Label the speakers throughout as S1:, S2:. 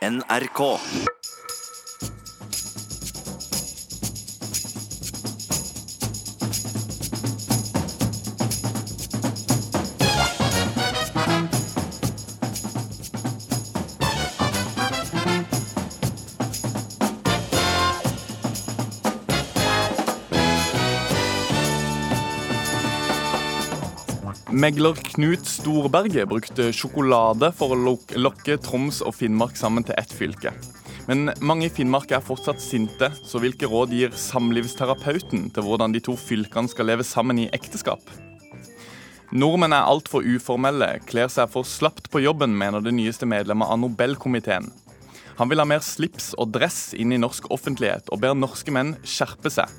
S1: NRK.
S2: Megler Knut Storberget brukte sjokolade for å lokke Troms og Finnmark sammen til ett fylke. Men mange i Finnmark er fortsatt sinte, så hvilke råd gir samlivsterapeuten til hvordan de to fylkene skal leve sammen i ekteskap? Nordmenn er altfor uformelle, kler seg for slapt på jobben, mener det nyeste medlemmet av Nobelkomiteen. Han vil ha mer slips og dress inn i norsk offentlighet, og ber norske menn skjerpe seg.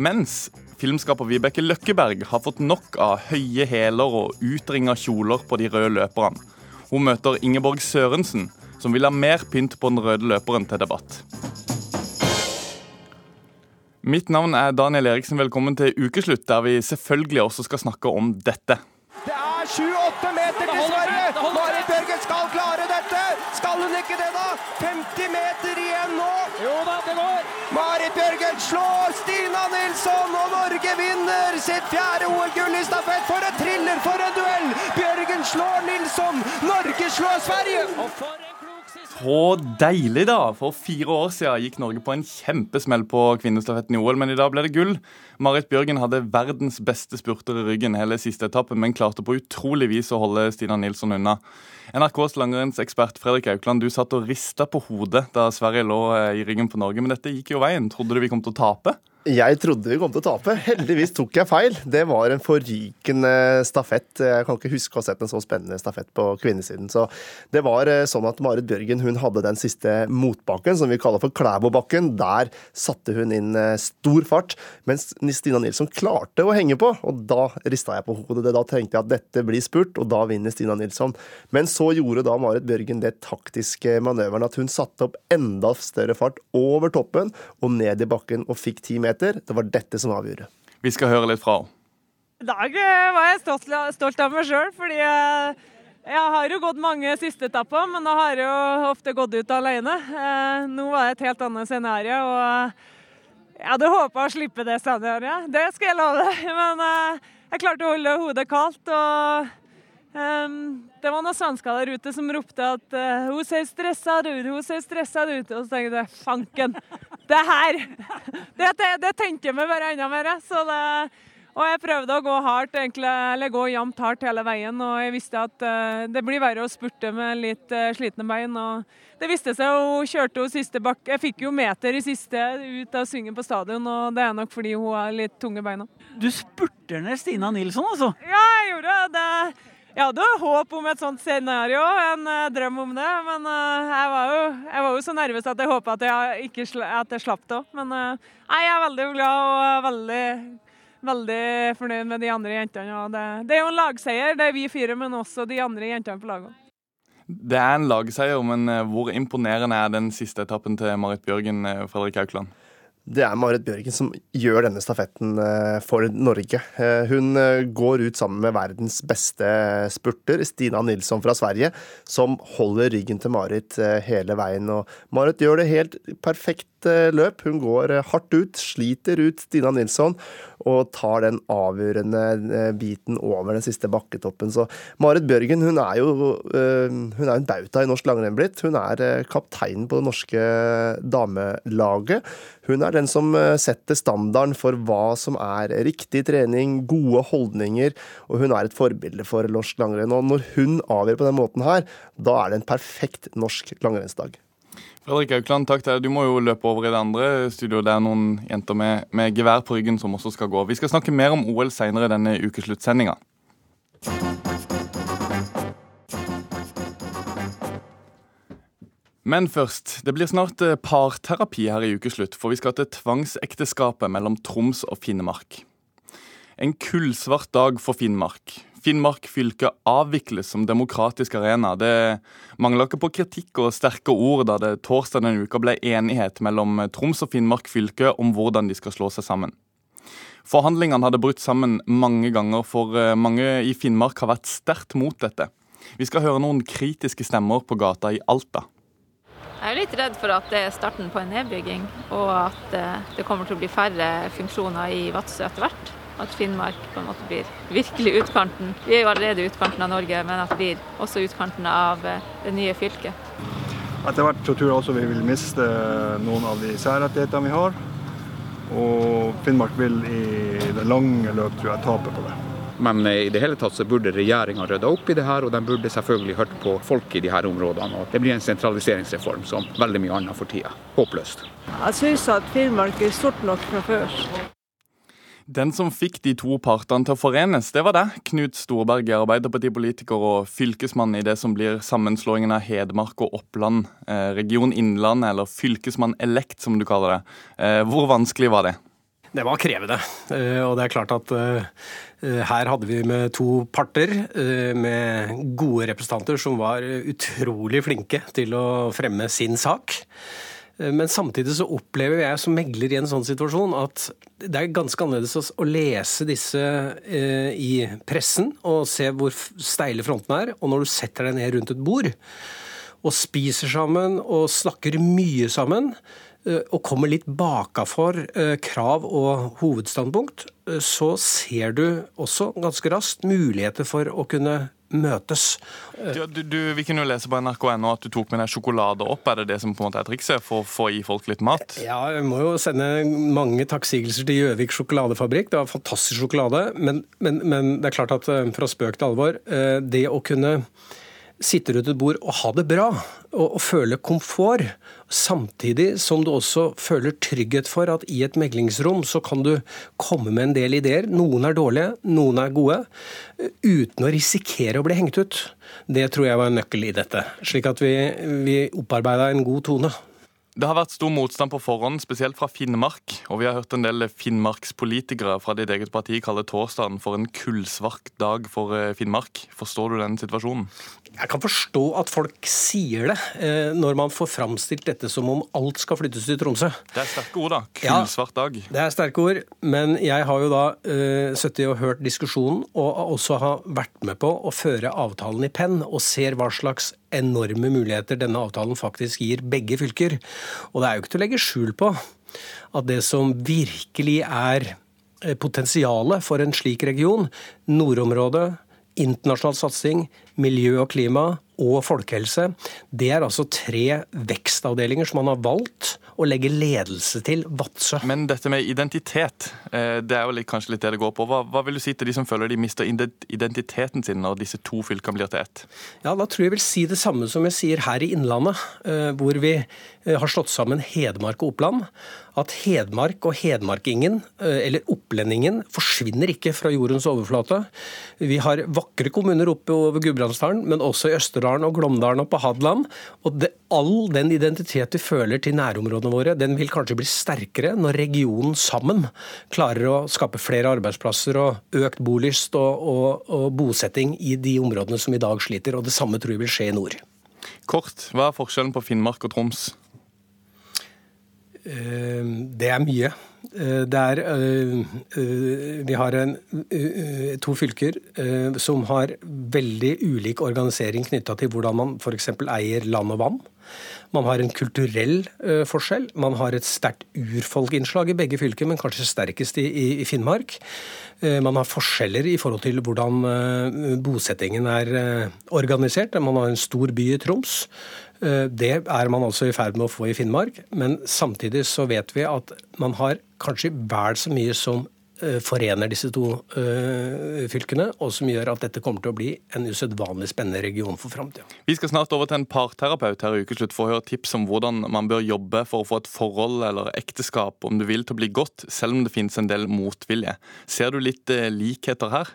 S2: Mens filmskaper Vibeke Løkkeberg har fått nok av høye hæler og utringa kjoler på de røde løperne. Hun møter Ingeborg Sørensen, som vil ha mer pynt på den røde løperen til debatt. Mitt navn er Daniel Eriksen. Velkommen til ukeslutt, der vi selvfølgelig også skal snakke om dette.
S3: Det er 7-8 meter til Sverige! Marit Bjørgen skal klare dette! Skal hun ikke det, da? 50 meter igjen nå! Jo da, det går! Marit Bjørgen slår Stina Nilsson, og Norge vinner sitt fjerde OL-gull i stafett! For en thriller, for en duell! Bjørgen slår Nilsson! Norge slår Sverige!
S2: Så deilig, da! For fire år siden gikk Norge på en kjempesmell på kvinnestafetten i OL, men i dag ble det gull. Marit Bjørgen hadde verdens beste spurter i ryggen hele siste etappen, men klarte på utrolig vis å holde Stina Nilsson unna. NRKs langrennsekspert Fredrik Aukland, du satt og rista på hodet da Sverige lå eh, i ryggen på Norge, men dette gikk jo veien. Trodde du vi kom til å tape?
S4: Jeg trodde vi kom til å tape. Heldigvis tok jeg feil. Det var en forrykende stafett. Jeg kan ikke huske å ha sett en så spennende stafett på kvinnesiden. Så det var eh, sånn at Marit Bjørgen hun hadde den siste motbakken, som vi kaller for Klæbobakken. Der satte hun inn eh, stor fart, mens Stina Nilsson klarte å henge på. Og da rista jeg på hodet. Da tenkte jeg at dette blir spurt, og da vinner Stina Nilsson. Men så gjorde da Marit Bjørgen det taktiske manøveren at hun satte opp enda større fart over toppen og ned i bakken og fikk ti meter. Det var dette som avgjorde.
S2: Vi skal høre litt fra henne.
S5: I dag eh, var jeg stolt, stolt av meg sjøl, fordi eh, jeg har jo gått mange siste etapper, men da har jeg jo ofte gått ut alene. Eh, Nå var det et helt annet scenario, og jeg hadde håpa å slippe det scenarioet. Det skal jeg love deg. Men jeg klarte å holde hodet kaldt. og Um, det var noen svensker der ute som ropte at uh, 'hun ser stressa ut', hun ser stressa ut. Og så tenkte jeg fanken, det her Det, det, det tenker meg bare enda mer. Så det, og jeg prøvde å gå hardt, egentlig, eller gå jevnt hardt hele veien. Og jeg visste at uh, det blir verre å spurte med litt uh, slitne bein. Og det viste seg, hun kjørte jo siste bakke. Jeg fikk jo meter i siste ut av svingen på stadion, og det er nok fordi hun har litt tunge beina.
S6: Du spurter ned Stina Nilsson, altså.
S5: Ja, jeg gjorde det. Jeg hadde jo håp om et sånt scenario, en eh, drøm om det. Men eh, jeg, var jo, jeg var jo så nervøs at jeg håpa at jeg, at jeg slapp det òg. Men eh, nei, jeg er veldig glad og veldig, veldig fornøyd med de andre jentene. Det, det er jo en lagseier, det er vi fire, men også de andre jentene på laget.
S2: Det er en lagseier, men hvor imponerende er den siste etappen til Marit Bjørgen, Fredrik Aukland?
S4: Det er Marit Bjørgen som gjør denne stafetten eh, for Norge. Eh, Hun eh, går ut sammen med verdens beste spurter, Stina Nilsson fra Sverige, som holder ryggen til Marit hele veien. Og Marit gjør det helt perfekt løp. Hun går hardt ut, sliter ut Stina Nilsson og tar den avgjørende biten over den siste bakketoppen. Så Marit Bjørgen hun er jo hun er en bauta i norsk langrenn blitt. Hun er kapteinen på det norske damelaget. Hun er den som eh, setter standarden for hva som er riktig trening, gode holdninger, og hun er et forbilde for norsk langrenn. Og når hun avgjør på den måten her, da er det en perfekt norsk langrennsdag.
S2: Fredrik Aukland, takk til deg. Du må jo løpe over i det andre studioet. Det er noen jenter med, med gevær på ryggen som også skal gå. Vi skal snakke mer om OL senere i denne ukessluttsendinga. Men først, det blir snart eh, parterapi her i ukeslutt, for vi skal til tvangsekteskapet mellom Troms og Finnmark. En kullsvart dag for Finnmark. Finnmark fylke avvikles som demokratisk arena. Det mangler ikke på kritikk og sterke ord da det torsdag denne uka ble enighet mellom Troms og Finnmark fylke om hvordan de skal slå seg sammen. Forhandlingene hadde brutt sammen mange ganger, for eh, mange i Finnmark har vært sterkt mot dette. Vi skal høre noen kritiske stemmer på gata i Alta.
S1: Jeg er litt redd for at det er starten på en nedbygging, og at eh, det kommer til å bli færre funksjoner i Vadsø etter hvert. At Finnmark på en måte blir virkelig utkanten. Vi er jo allerede utkanten av Norge, men at det blir også utkanten av eh, det nye fylket.
S7: Etter hvert så tror jeg også vi vil miste noen av de særrettighetene vi har. Og Finnmark vil i det lange løp tror jeg tape på det.
S8: Men i det hele tatt så burde regjeringa rydde opp i det her, og de burde selvfølgelig hørt på folk i de her områdene. og Det blir en sentraliseringsreform som veldig mye annet for tida. Håpløst.
S9: Jeg syns at Finnmark er stort nok fra før.
S2: Den som fikk de to partene til å forenes, det var det. Knut Storberget, Arbeiderpartipolitiker og fylkesmann i det som blir sammenslåingen av Hedmark og Oppland. Eh, region Innlandet, eller fylkesmann elekt, som du kaller det. Eh, hvor vanskelig var det?
S10: Det var krevende. Eh, og det er klart at eh, her hadde vi med to parter eh, med gode representanter som var utrolig flinke til å fremme sin sak. Men samtidig så opplever jeg som megler i en sånn situasjon at det er ganske annerledes å lese disse i pressen og se hvor steile frontene er, og når du setter deg ned rundt et bord og spiser sammen og snakker mye sammen, Eh, og kommer litt bakafor for krav og hovedstandpunkt, eh, så ser du også ganske raskt muligheter for å kunne møtes.
S2: Du, du, vi kunne jo lese på nrk.no at du tok med deg sjokolade opp. Er det det som på en måte er trikset for å få i folk litt mat?
S10: Ja, jeg må jo sende mange takksigelser til Gjøvik sjokoladefabrikk. Det var fantastisk sjokolade. Men, men, men det er klart at fra spøk til alvor, det å kunne sitte rundt et bord og ha det bra, og, og, føle komfort, samtidig som du også føler trygghet for at i et meglingsrom så kan du komme med en del ideer. Noen er dårlige, noen er gode, uten å risikere å bli hengt ut. Det tror jeg var en nøkkel i dette. Slik at vi, vi opparbeida en god tone.
S2: Det har vært stor motstand på forhånd, spesielt fra Finnmark. Og vi har hørt en del finnmarkspolitikere fra ditt eget parti kalle torsdagen for en kullsvart dag for eh, Finnmark. Forstår du den situasjonen?
S10: Jeg kan forstå at folk sier det, eh, når man får framstilt dette som om alt skal flyttes til Tromsø.
S2: Det er sterke ord, da. Kullsvart dag.
S10: Ja, det er sterke ord. Men jeg har jo da uh, sittet og hørt diskusjonen, og også har vært med på å føre avtalen i penn, og ser hva slags enorme muligheter denne avtalen faktisk gir begge fylker. Og det er jo ikke til å legge skjul på at det som virkelig er eh, potensialet for en slik region, nordområdet, internasjonal satsing, miljø og klima og folkehelse, det er altså tre vekstavdelinger som man har valgt å legge ledelse til Vadsø.
S2: Men dette med identitet, eh, det er jo kanskje litt det det går på. Hva, hva, vil du si til de som føler de mister identiteten sin når disse to fylkene blir til ett?
S10: Ja, Da tror jeg jeg vil si det samme som jeg sier her i Innlandet, eh, hvor vi har slått sammen Hedmark og Oppland at Hedmark og hedmarkingen, eller opplendingen, forsvinner ikke fra jordens overflate. Vi har vakre kommuner oppe over Gudbrandsdalen, men også i Østerdalen og Glåmdalen og på Hadeland. Og det, all den identitet vi føler til nærområdene våre, den vil kanskje bli sterkere når regionen sammen klarer å skape flere arbeidsplasser og økt bolyst og, og, og bosetting i de områdene som i dag sliter. Og det samme tror jeg vil skje i nord.
S2: Kort, hva er forskjellen på Finnmark og Troms?
S10: Eh, det er mye. Eh, det er eh, Vi har en, to fylker som har veldig ulik organisering knytta til hvordan man f.eks. eier land og vann. Man har en kulturell forskjell. Man har et sterkt urfolkinnslag i begge fylker, men kanskje sterkest i, i, Finnmark. Man har forskjeller i forhold til hvordan bosettingen er organisert. Man har en stor by i Troms Eh, det er man altså i ferd med å få i Finnmark. Men samtidig så vet vi at man har kanskje vel så mye som eh, forener disse to uh, fylkene, og som gjør at dette kommer til å bli en usedvanlig spennende region for framtida.
S2: Vi skal snart over til en parterapeut her i Ukeslutt for å høre tips om hvordan man bør jobbe for å få et forhold eller ekteskap, om du vil, til å bli godt, selv om det finnes en del motvilje. Ser du litt likheter her?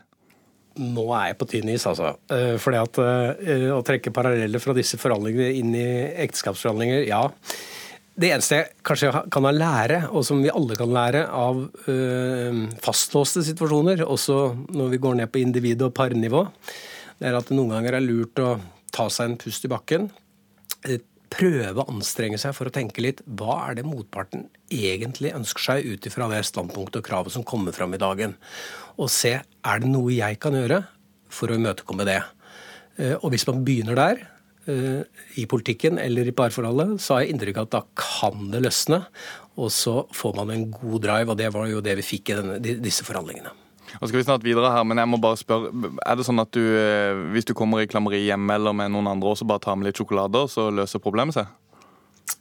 S10: Nå er jeg på tynn is, altså. Eh, fordi at eh, å trekke paralleller fra disse forhandlingene inn i ekteskapsforhandlinger, ja. Det eneste jeg kanskje kan ha lære, og som vi alle kan lære av øh, fastlåste situasjoner, også når vi går ned på individ- og parnivå, det er at det noen ganger er lurt å ta seg en pust i bakken. Prøve å anstrenge seg for å tenke litt hva er det motparten egentlig ønsker seg ut ifra det standpunktet og kravet som kommer fram i dagen og se er det noe jeg kan gjøre for å imøtekomme det. Eh, og hvis man begynner der, eh, i politikken eller i parforholdet, så har jeg inntrykk av at da kan det løsne. Og så får man en god drive, og det var jo det vi fikk i denne, disse forhandlingene.
S2: Og skal vi snart videre her, men jeg må bare spørre, Er det sånn at du, eh, hvis du kommer i klammeri hjemme eller med noen andre, også bare tar med litt sjokolade, så løser problemet seg?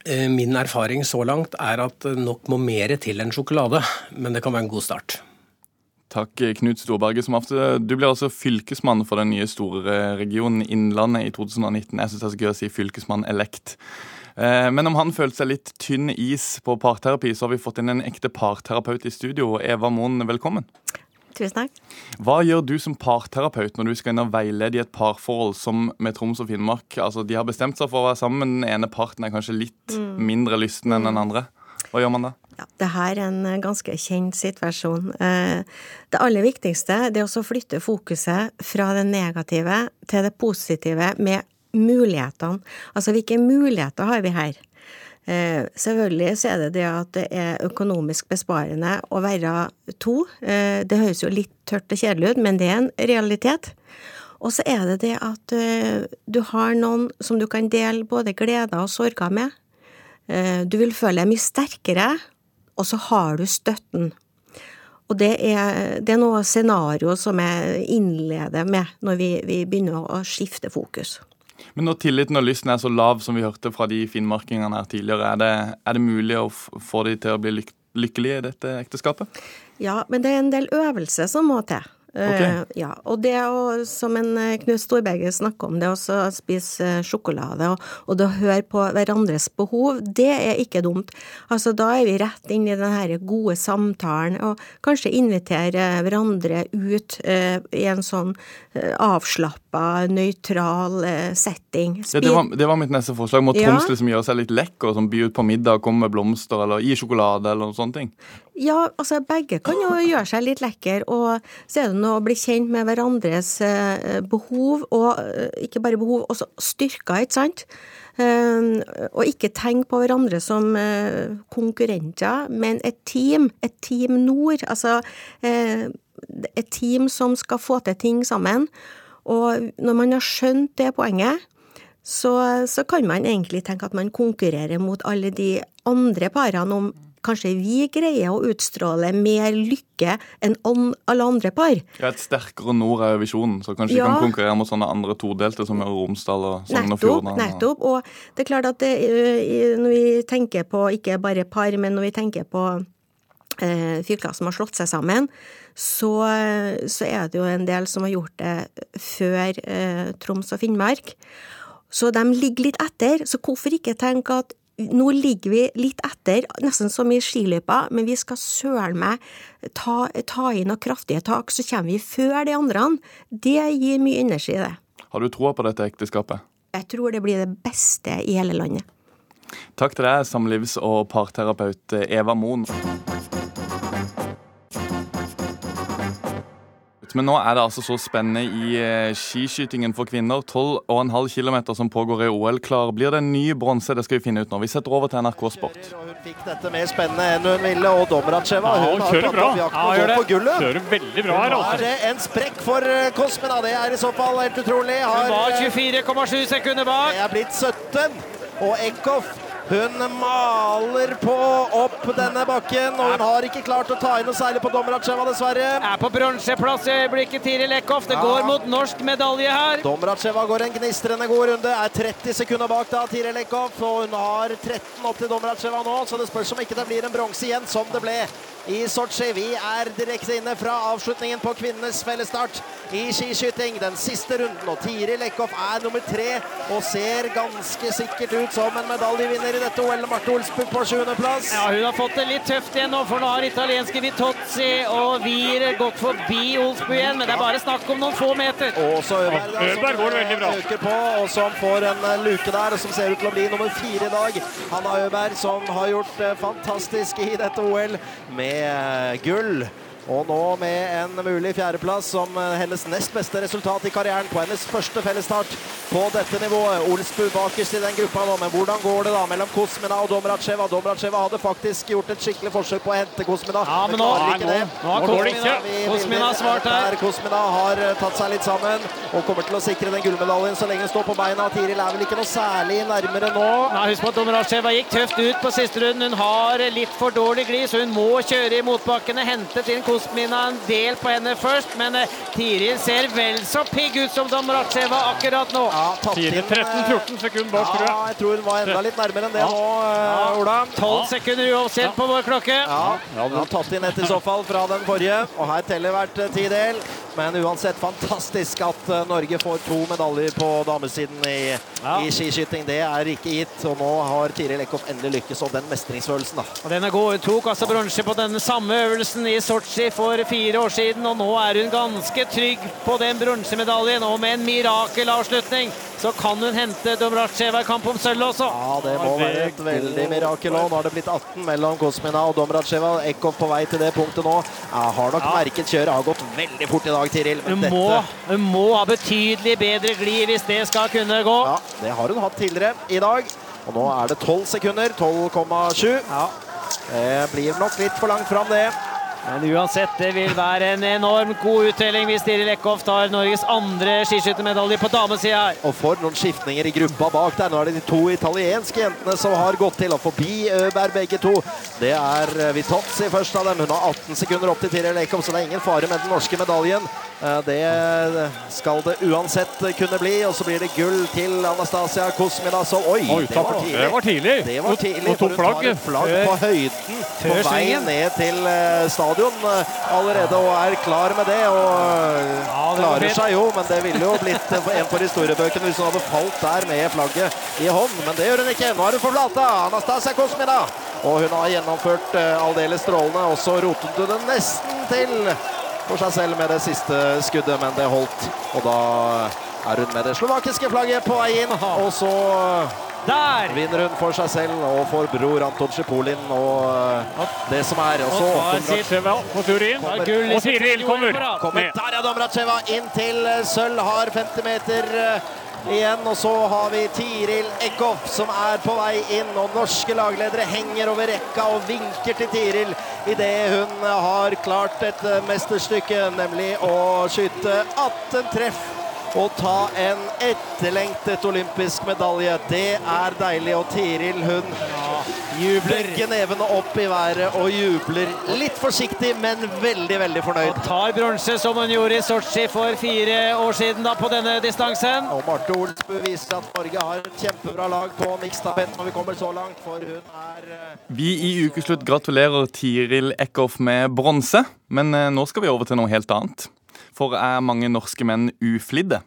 S10: Min erfaring så langt er at nok må mer til enn sjokolade, men det kan være en god start.
S2: Takk, Knut Storberget. som ofte. Du blir altså fylkesmann for den nye store regionen Innlandet i 2019. Jeg syns det er så gøy å si fylkesmann elekt. Eh, men om han følte seg litt tynn is på parterapi, så har vi fått inn en ekte parterapeut i studio. Eva Moen, velkommen.
S11: Tusen takk.
S2: Hva gjør du som parterapeut når du skal inn og veilede i et parforhold som med Troms og Finnmark? Altså, De har bestemt seg for å være sammen, men den ene parten er kanskje litt mm. mindre lysten enn den andre. Hva gjør man da?
S11: Ja, det her er en eh, ganske kjent situasjon. Eh, det aller viktigste er å flytte fokuset fra det negative til det positive med mulighetene. Altså hvilke muligheter har vi her? Eh, selvfølgelig så er det det at det er økonomisk besparende å være to. Det høres jo litt tørt og kjedelig ut, men det er en realitet. Og så er det det at du har noen som du kan dele både gleder og sorger med. Du vil føle deg mye sterkere og så har du støtten. Og det er, det er noe scenario som jeg innleder med når vi, vi, begynner å skifte fokus.
S2: Men når tilliten og lysten er så lav som vi hørte fra de finnmarkingene her tidligere, er det, er det mulig å få de til å bli lyk lykkelige i dette ekteskapet?
S11: Ja, men det er en del øvelse som må til. Okay. Uh, ja, og det å, som en eh, Knut Storberget snakker om, det å spise eh, sjokolade og, og det å høre på hverandres behov, det er ikke dumt. Altså, da er vi rett inn i den her gode samtalen, og kanskje invitere hverandre ut eh, i en sånn uh, avslappa, nøytral setting.
S2: Ja, det, var, det, var, mitt neste forslag. Må Troms ja. liksom gjøre seg litt lekker, som by ut på middag, komme med blomster eller gi sjokolade eller noen sånne ting?
S11: Ja, altså begge kan jo gjøre seg litt lekker, og så er det nå å bli kjent med hverandres eh, behov, og eh, ikke bare behov, også styrker, ikke sant? Eh, og ikke tenk på hverandre som konkurrenter, men et team. Et team nord. Altså et team som skal få til ting sammen. Og når man har skjønt det poenget, så, så kan man egentlig tenke at man konkurrerer mot alle de andre parene om kanskje vi greier å utstråle mer lykke enn alle andre par.
S2: Ja, Et sterkere nord er visjonen, så kanskje ja. vi kan konkurrere mot sånne andre todelte som Møre og Romsdal og Sogn og Fjordane.
S11: Nettopp. Og det er klart at det, når vi tenker på ikke bare par, men når vi tenker på fylker som har slått seg sammen, så, så, er det jo en del som har gjort det før eh, Troms og Finnmark. Så de ligger litt etter. Så hvorfor ikke tenke at nå ligger vi litt etter, nesten som i skiløypa, men vi skal søren meg ta, ta i noen kraftige tak, så kommer vi før de andre. Det gir mye energi, det.
S2: Har du troa på dette ekteskapet?
S11: Jeg tror det blir det beste i hele landet.
S2: Takk til deg, samlivs- og parterapeut Eva Moen. Men nå er det altså så spennende i eh, skiskytingen for kvinner. 12,5 km som pågår i OL. Klar blir det en ny bronse? Det skal vi finne ut nå. Vi setter over til NRK Sport.
S12: Hun fikk dette mer spennende enn hun ville, og Domracheva
S13: ja,
S12: hun
S13: kjører bra.
S12: Ja, gjør det.
S13: Kjører veldig bra her,
S12: altså. Er det en sprekk for eh, Det er i så fall helt utrolig.
S14: Har, hun var 24,7 eh, sekunder bak.
S12: Det er blitt 17. Og Eckhoff hun maler på opp denne bakken, og hun har ikke klart å ta inn noe særlig på Domracheva, dessverre.
S14: Er på bronseplass i øyeblikket, Tiril Lekhoff. Det ja. går mot norsk medalje her.
S12: Domracheva går en gnistrende god runde. Er 30 sekunder bak da, Tiril Lekhoff. Og hun har 13 opp til Domracheva nå, så det spørs om ikke det blir en bronse igjen, som det ble i Sotsji. Vi er direkte inne fra avslutningen på kvinnenes fellesstart i skiskyting. Den siste runden, og Tiril Lekhoff er nummer tre og ser ganske sikkert ut som en medaljevinner i dette OL. Marte Olsbukk på sjuendeplass.
S14: Ja, hun har fått det litt tøft igjen nå, for nå har italienske Vitozzi og Wier gått forbi Olsbu igjen, men det er bare snakk om noen få meter.
S12: Og så Øberg, Øberg går veldig bra. Øker på, og som får en eh, luke der, og som ser ut til å bli nummer fire i dag. Hanna Øberg, som har gjort det fantastisk i dette OL med gull Og nå med en mulig fjerdeplass som eh, hennes nest beste resultat i karrieren på hennes første fellesstart på dette nivået. Olsbu bakerst i den gruppa nå, men hvordan går det da mellom Kosmina og Domracheva? Domracheva hadde faktisk gjort et skikkelig forsøk på å hente Kosmina.
S14: Ja, men nå,
S12: ikke det.
S14: nå har Kosmina, Kosmina svart her.
S12: Kosmina har tatt seg litt sammen og kommer til å sikre den gullmedaljen så lenge hun står på beina. Tiril er vel ikke noe særlig nærmere nå.
S14: Nei, Husk på at Domracheva gikk tøft ut på siste runden. Hun har litt for dårlig glid, så hun må kjøre i motbakkene. hente inn Kosmina en del på henne først, men eh, Tiril ser vel så pigg ut som Domracheva akkurat nå.
S12: Ja,
S13: 13-14 sekunder bak, tror jeg.
S12: Ja, jeg tror hun var enda litt nærmere enn det nå, uh, Ola.
S14: 12 sekunder uansett på vår klokke.
S12: Ja, hun har tatt inn et i så fall fra den forrige, og her teller hvert eh, tidel. Men uansett fantastisk at eh, Norge får to medaljer på damesiden i,
S14: Ja.
S12: i skiskyting. Det er ikke gitt, og nå har Tiril Eckhoff endelig lykkes, og den mestringsfølelsen, da.
S14: Og Denne går, tok altså bronse på den samme øvelsen i Sotsji for fire år siden, og nå er hun ganske trygg på den bronsemedaljen. Og med en mirakelavslutning så kan hun hente Domracheva i kamp om sølv også.
S12: Ja, det må være et veldig mirakel. Og nå har det blitt 18 mellom Kosmina og Domracheva. Eckhoff på vei til det punktet nå. Jeg har nok merket kjøret har gått veldig fort i dag, Tiril.
S14: Hun må,
S12: dette
S14: hun må ha betydelig bedre glid hvis det skal kunne gå.
S12: Ja, det har hun hatt tidligere i dag. Og nå er det 12 sekunder. 12,7. Det blir nok litt for langt fram, det.
S14: Men uansett, det vil være en enormt god uttelling hvis Diri Lekhoff tar Norges andre skiskyttermedalje på damesida her.
S12: Og for noen skiftninger i gruppa bak der. Nå er det de to italienske jentene som har gått til og forbi Øberg begge to. Det er eh, Vitozzi først av dem. Hun har 18 sekunder opp til Tiril Lekhoff, så det er ingen fare med den norske medaljen. Eh, Det skal det uansett kunne bli. Og så blir det gull til Anastasia Kosmina. Oi,
S13: Oi,
S12: det var tidlig.
S13: Det var tidlig.
S12: Det var tidlig,
S13: og
S12: for hun tar
S13: flagg.
S12: et flagg på høyden på vei ned til eh, stadion eh, allerede og er klar med det. Og
S14: det
S12: klarer seg jo, men det ville jo blitt en for historiebøkene hvis hun hadde falt der med flagget i hånd. Men det gjør hun ikke. Nå er hun for flata. Anastasia Kosmina. Og hun har gjennomført aldeles strålende. Og så rotet hun det nesten til for seg selv med det siste skuddet, men det holdt. Og da er hun med det slovakiske flagget på vei inn. Og så
S14: Der!
S12: vinner hun for seg selv og for bror Anton Sjipolin og eh, det som er. Og så
S13: Domracheva på tur inn.
S12: Kommer-
S13: Og Tiril kommer
S12: Kommer er Domracheva inn til eh, sølv. Har 50 meter eh, igjen. Og så har vi Tiril Eckhoff som er på vei inn. Og norske lagledere henger over rekka og vinker til Tiril idet hun har klart et mesterstykke, nemlig å skyte 18 treff. Og ta en etterlengtet olympisk medalje. Det er deilig. Og Tiril, hun jubler. Begge nevene opp i været og jubler litt forsiktig, men veldig, veldig fornøyd.
S14: Og Tar bronse som hun gjorde i Sotsji for fire år siden da på denne distansen.
S12: Og Marte Olsbu viser at Norge har et kjempebra lag på mikstafett når vi kommer så langt, for hun er eh,
S2: Vi i Ukeslutt gratulerer Tiril Eckhoff med bronse, men eh, nå skal vi over til noe helt annet. For er mange norske menn uflidde?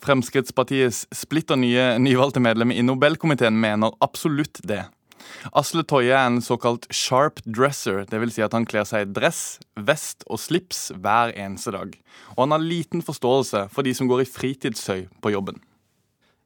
S2: Fremskrittspartiets splitter nye nyvalgte medlem i Nobelkomiteen mener absolutt det. Asle Toje er en såkalt sharp dresser, dvs. Si at han kler seg i dress, vest og slips hver eneste dag. Og han har liten forståelse for de som går i fritidssøy på jobben.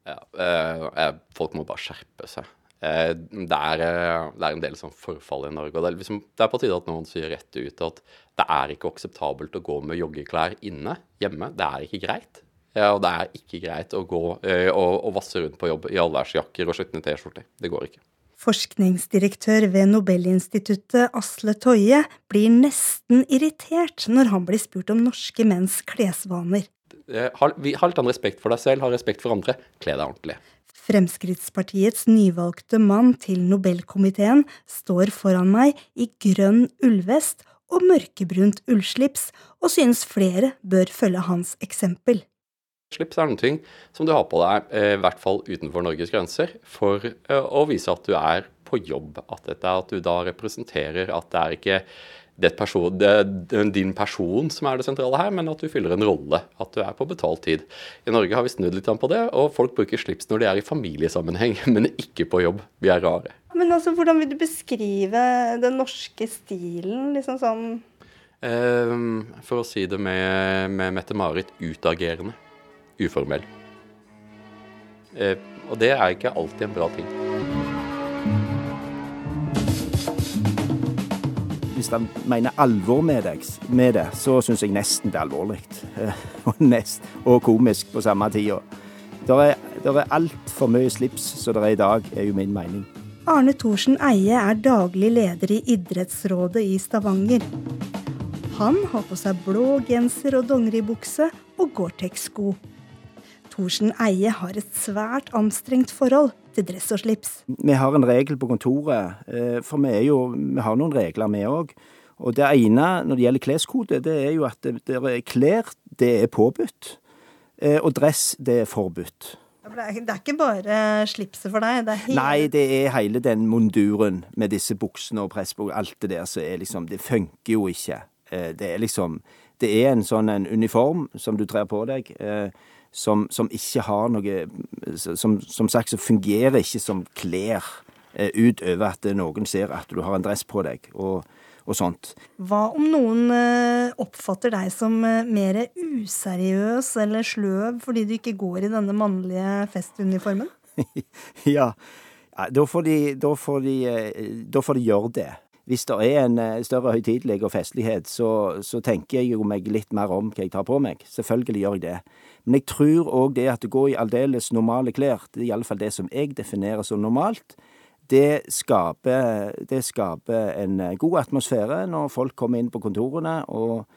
S15: Ja, eh, eh, folk må bare skjerpe seg. Eh, det, er, eh, det er en del sånn forfall i Norge. og Det er, liksom, det er på tide at noen sier rett ut at det er ikke akseptabelt å gå med joggeklær inne, hjemme. Det er ikke greit. Ja, og det er ikke greit å gå eh, og, og vasse rundt på jobb i allværsjakker og skitne T-skjorter. Det går ikke.
S16: Forskningsdirektør ved Nobelinstituttet Asle Toje blir nesten irritert når han blir spurt om norske menns klesvaner.
S15: Ha, ha litt respekt for deg selv, ha respekt for andre. Kle deg ordentlig.
S16: Fremskrittspartiets nyvalgte mann til Nobelkomiteen står foran meg i grønn ullvest og mørkebrunt ullslips, og synes flere bør følge hans eksempel.
S15: Slips er noen ting som du har på deg, eh, i hvert fall utenfor Norges grenser, for eh, å vise at du er på jobb. At, dette, at du da representerer at det er ikke person, det, din person som er det sentrale her, men at du fyller en rolle. At du er på betalt tid. I Norge har vi snudd litt på det, og folk bruker slips når de er i familiesammenheng, men ikke på jobb. Vi er rare.
S16: Men altså, hvordan vil du beskrive den norske stilen? Liksom sånn
S15: Um, for å si det med, med Mette-Marit utagerende. Uformell. Uh, og det er ikke alltid en bra ting.
S17: Hvis de mener alvor med, deg, med det, så syns jeg nesten det er alvorlig. Og, nest, og komisk på samme tida. Det er, der er altfor mye slips som det er i dag, er jo min mening.
S16: Arne Thorsen Eie er daglig leder i idrettsrådet i Stavanger. Han har på seg blå genser og dongeribukse og Gore-Tex-sko. Thorsen Eie har et svært anstrengt forhold til dress og slips.
S17: Vi har en regel på kontoret, eh, for vi, jo, vi har noen regler vi òg. Og det ene når det gjelder kleskode, det er jo at det, er klær det er påbudt. Eh, og dress det er forbudt.
S16: Det er, det er ikke bare slipset for deg? Det hele...
S17: Nei, det er hele den munduren med disse buksene og pressbok, Alt det der som er liksom Det funker jo ikke. Eh, det er liksom Det er en sånn en uniform som du trer på deg, eh, som, som ikke har noe Som, som sagt så fungerer ikke som klær eh, utover at noen ser at du har en dress på deg. og og sånt.
S16: Hva om noen oppfatter deg som mer useriøs eller sløv fordi du ikke går i denne mannlige festuniformen?
S17: ja, da får, de, da, får de, da får de gjøre det. Hvis det er en større høytidelig og festlighet, så, så, tenker jeg jo meg litt mer om hva jeg tar på meg. Selvfølgelig gjør jeg det. Men jeg tror òg det at det går i aldeles normale klær, det er iallfall det som jeg definerer som normalt, det skaper, det skaper, en god atmosfære når folk kommer inn på kontorene, og,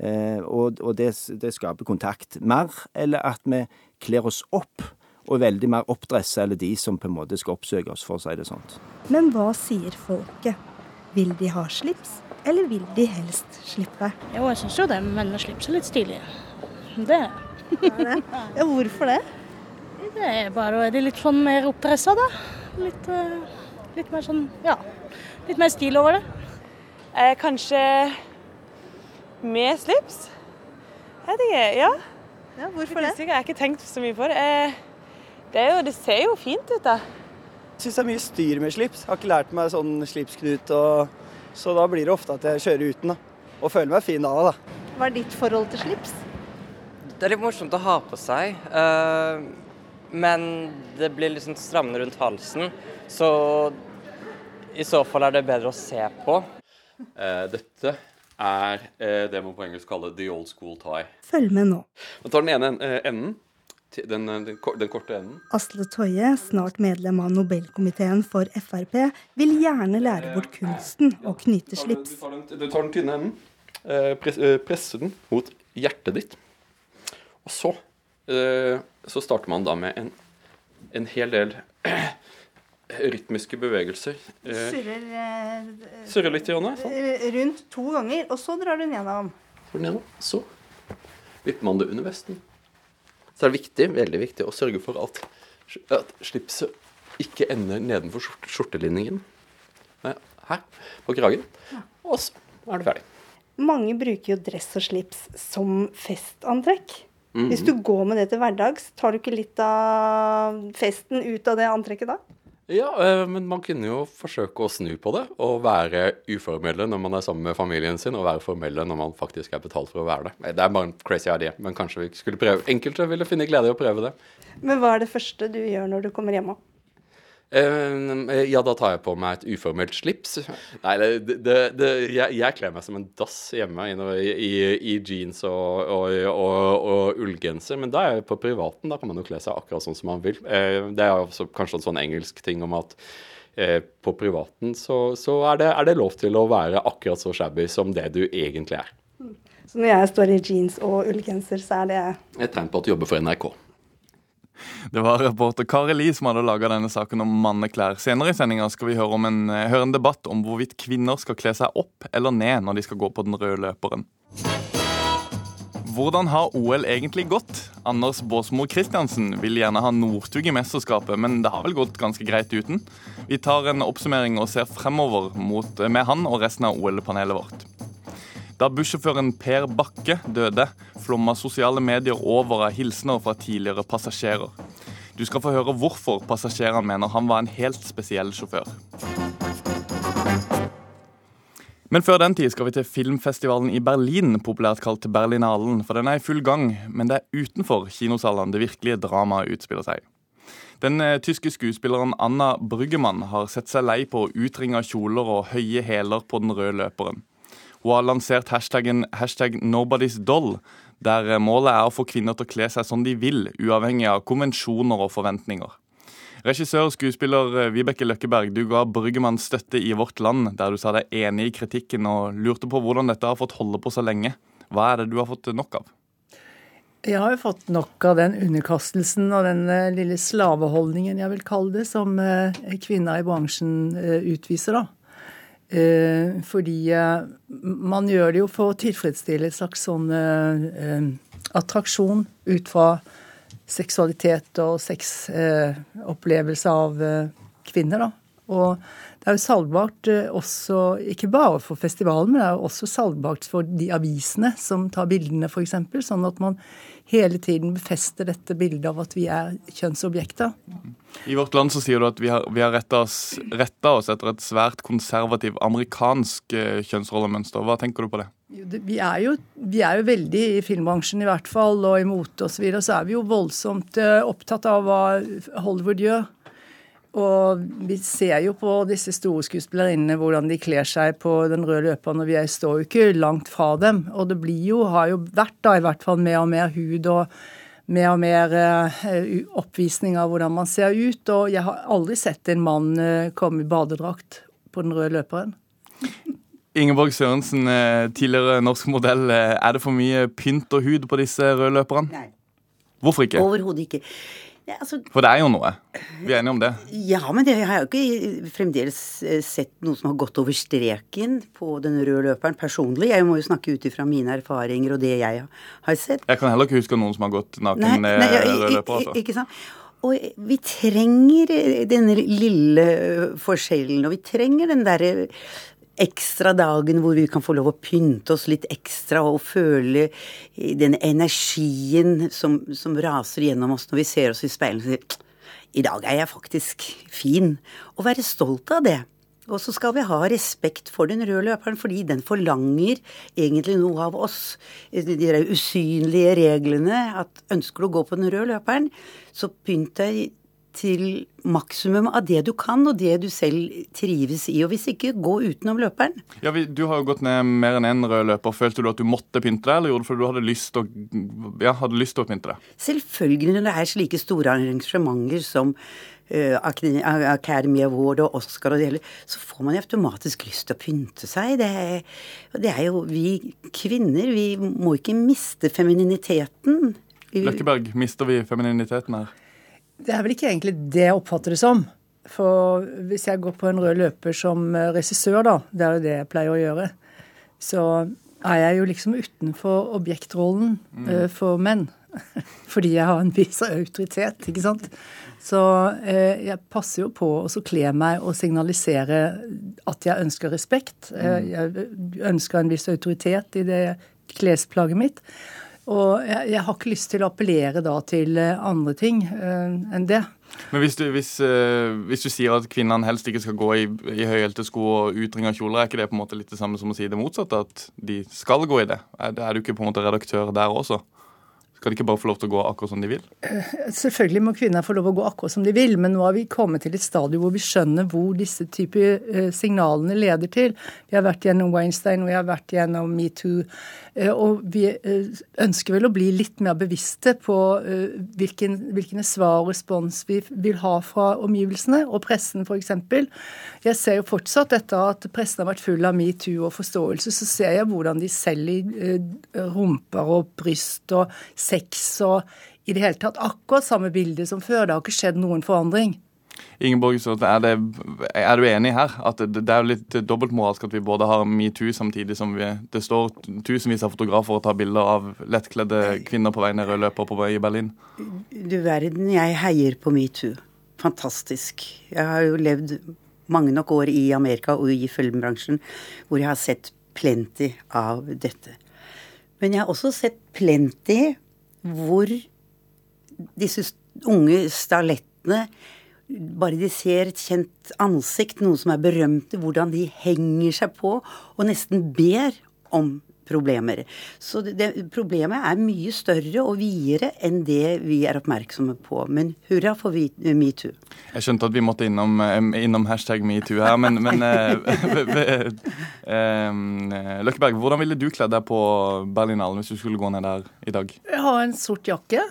S17: eh, og, og det, det, skaper kontakt. Mer eller at vi kler oss opp og veldig mer oppdressa, eller de som på en måte skal oppsøke oss, for å si det sånn.
S16: Men hva sier folket? Vil de ha slips, eller vil de helst slippe?
S18: Jo, jeg syns jo det, men slips er litt stilig. Det er
S16: det. Ja, hvorfor det?
S18: Det er bare er de litt sånn mer oppdressa, da. Litt, litt, mer sånn ja, litt mer stil over det.
S5: Eh, kanskje med slips? Jeg vet ikke. Ja.
S16: ja hvorfor det?
S5: Jeg har ikke tenkt så mye på det. Eh, det, jo, det ser jo fint ut, da.
S19: Jeg syns det er mye styr med slips. Har ikke lært meg sånn slipsknut, og, så da blir det ofte at jeg kjører uten. da. Og føler meg fin da òg, da.
S16: Hva er ditt forhold til slips?
S20: Det er litt morsomt å ha på seg. Uh, men det blir liksom strammende rundt halsen. Så i så fall er det bedre å se på.
S15: Uh, dette er uh, det man på engelsk kaller the old school tie.
S16: Følg med nå.
S15: Man tar den ene enden. Den, den, den, korte enden.
S16: Asle Toje, snart medlem av Nobelkomiteen for Frp, vil gjerne lære bort kunsten å knyte slips.
S15: Du tar den, du tar den tynne enden, presser den mot hjertet ditt. Og så, så starter man da med en, en hel del rytmiske bevegelser.
S16: Surrer,
S15: Surrer litt i hånda.
S16: Rundt to ganger, og så drar du den gjennom.
S15: Så vipper man det under vesten. Så er det viktig, veldig viktig å sørge for at, at slipset ikke ender nedenfor skjort, skjortelinningen. Her, på kragen. Og så er du ferdig.
S16: Mange bruker jo dress og slips som festantrekk.
S15: Mhm.
S16: Hvis du går med det til hverdags, tar du ikke litt av festen ut av det antrekket da?
S15: Ja, men man kunne jo forsøke å snu på det og være uformelle når man er sammen med familien sin, og være formelle når man faktisk er betalt for å være det. Det er bare en crazy idé, men kanskje vi skulle prøve. Enkelte ville finne glede i å prøve det.
S16: Men hva er det første du gjør når du kommer hjem?
S15: Ja, da tar jeg på meg et uformelt slips. Nei, det, det, det, jeg, jeg kler meg som en dass hjemme i, i, i jeans og, og, og, og, ullgenser. Men da er jeg på privaten. Da kan man jo kle seg akkurat sånn som man vil. Det er også kanskje en sånn engelsk ting om at på privaten så, så er, det, er det lov til å være akkurat så shabby som det du egentlig er.
S16: Så når jeg står i jeans og ullgenser, så er det
S15: Et tegn på at du jobber for NRK.
S2: Det var reporter Kari Li som hadde laga denne saken om manneklær. Senere i sendinga skal vi høre, en, høre en debatt om hvorvidt kvinner skal kle seg opp eller ned når de skal gå på den røde løperen. Hvordan har OL egentlig gått? Anders Båsmo Christiansen vil gjerne ha Northug i mesterskapet, men det har vel gått ganske greit uten? Vi tar en oppsummering og ser fremover mot, med han og resten av OL-panelet vårt. Da bussjåføren Per Bakke døde, flomma sosiale medier over av hilsener fra tidligere passasjerer. Du skal få høre hvorfor passasjerene mener han var en helt spesiell sjåfør. Men før den tid skal vi til filmfestivalen i Berlin, populært kalt Berlinalen. For den er i full gang, men det er utenfor kinosalene det virkelige dramaet utspiller seg. Den tyske skuespilleren Anna Bryggemann har sett seg lei på utringa kjoler og høye hæler på den røde løperen. Hun har lansert hashtaggen hashtag nobody's doll, der målet er å få kvinner til å kle seg som de vil, uavhengig av konvensjoner og forventninger. Regissør og skuespiller Vibeke Løkkeberg, du ga Bryggemann støtte i Vårt Land, der du sa deg enig i kritikken og lurte på hvordan dette har fått holde på så lenge. Hva er det du har fått nok av?
S21: Jeg har jo fått nok av den underkastelsen og den lille slaveholdningen, jeg vil kalle det, som kvinna i bransjen utviser, da. Fordi man gjør det jo for å tilfredsstille et slags sånn attraksjon ut fra seksualitet og sexopplevelse av kvinner, da. Og det er jo salgbart også, ikke bare for festivalen, men det er jo også salgbart for de avisene som tar bildene, f.eks. Sånn at man hele tiden befester dette bildet av at vi er kjønnsobjekter.
S2: I Vårt Land så sier du at vi har, vi har retta oss, oss, etter et svært konservativ amerikansk eh, kjønnsrollemønster. Hva tenker du på det?
S21: Vi er, jo, vi er jo veldig i filmbransjen i hvert fall, og i mote osv. Så, videre, så er vi jo voldsomt eh, opptatt av hva Hollywood gjør. Og vi ser jo på disse store skuespillerinnene hvordan de kler seg på den røde løperen, og vi står jo ikke langt fra dem. Og det blir jo, har jo vært da i hvert fall mer og mer hud og mer og mer uh, oppvisning av hvordan man ser ut. Og jeg har aldri sett en mann uh, komme i badedrakt på den røde løperen.
S2: Ingeborg Sørensen, eh, tidligere norsk modell. Er det for mye pynt og hud på disse røde løperne?
S22: Nei.
S2: Hvorfor ikke?
S22: Overhodet ikke. Ja, altså,
S2: For det er jo noe. Vi er enige om det.
S22: Ja, men det, har jeg jo ikke fremdeles eh, sett noe som har gått over streken på den røde løperen personlig. Jeg må jo snakke ut ifra mine erfaringer og det jeg har sett.
S2: Jeg kan heller ikke huske noen som har gått naken nei, nei, ja, rød løper. Altså.
S22: Ikke sant? Og vi trenger denne lille forskjellen, og vi trenger den derre ekstra dagen hvor vi kan få lov å pynte oss litt ekstra og føle den energien som, som raser gjennom oss når vi ser oss i speilet og sier i dag er jeg faktisk fin. Og være stolt av det. Og så skal vi ha respekt for den røde løperen, fordi den forlanger egentlig noe av oss. De usynlige reglene. At ønsker du å gå på den røde løperen, så pynt deg til maksimum av det du kan, og det du selv trives i. Og hvis ikke, gå utenom løperen.
S2: Ja, Du har jo gått ned mer enn én en rød løper. Følte du at du måtte pynte deg, eller gjorde du fordi du hadde lyst til å, ja, å pynte deg?
S22: Selvfølgelig når det er slike store arrangementer som uh, Academy Award og Oscar og det hele, så får man automatisk lyst til å pynte seg. Det er, det er jo vi kvinner, vi må ikke miste femininiteten.
S2: Løkkeberg, mister vi femininiteten her?
S21: Det er vel ikke egentlig det jeg oppfatter det som. For hvis jeg går på en rød løper som eh, regissør, da, det er jo det jeg pleier å gjøre, så er jeg jo liksom utenfor objektrollen mm. uh, for menn. Fordi jeg har en viss autoritet, ikke sant. Så uh, jeg passer jo på å kle meg og signalisere at jeg ønsker respekt. Mm. jeg ønsker en viss autoritet i det klesplagget mitt. Og jeg, jeg, har ikke lyst til å appellere da til eh, andre ting uh, enn det.
S2: Men hvis du, hvis, uh, hvis du, sier at kvinnene helst ikke skal gå i, i høyhælte sko og utringa kjoler, er ikke det på en måte litt det samme som å si det motsatte? At de skal gå i det? Er, er du ikke på en måte redaktør der også? Skal de ikke bare få lov til å gå akkurat som de vil?
S21: Eh, selvfølgelig må kvinner få lov til å gå akkurat som de vil, men nå har vi kommet til et stadium hvor vi skjønner hvor disse typer eh, signalene leder til. Vi har vært gjennom Weinstein, og vi har vært gjennom metoo. Eh, og vi ønsker vel å bli litt mer bevisste på hvilken, hvilke svar og respons vi vil ha fra omgivelsene, og pressen f.eks. Jeg ser jo fortsatt, etter at pressen har vært full av metoo og forståelse, så ser jeg hvordan de selger rumper og bryst og sex og i det hele tatt akkurat samme bilde som før. Det har ikke skjedd noen forandring.
S2: Ingeborg, er, det, er, du enig her? At det, det er litt dobbeltmoralsk at vi både har metoo samtidig som vi, det står tusenvis av fotografer og tar bilder av lettkledde kvinner på vei ned rød løper på vei i Berlin?
S22: Du verden, jeg heier på metoo. Fantastisk. Jeg har jo levd mange nok år i Amerika og i filmbransjen hvor jeg har sett plenty av dette. Men jeg har også sett plenty hvor disse unge stalettene bare de ser et kjent ansikt, noen som er berømte, hvordan de henger seg på og nesten ber om problemer. Så det, det, problemet er mye større og videre enn det vi er oppmerksomme på. Men hurra for metoo.
S2: Jeg skjønte at vi måtte innom, innom hashtag metoo her, men, men eh, eh, Løkkeberg, hvordan ville du kledd deg på Berlinalen hvis du skulle gå ned der i dag?
S21: Jeg har en sort jakke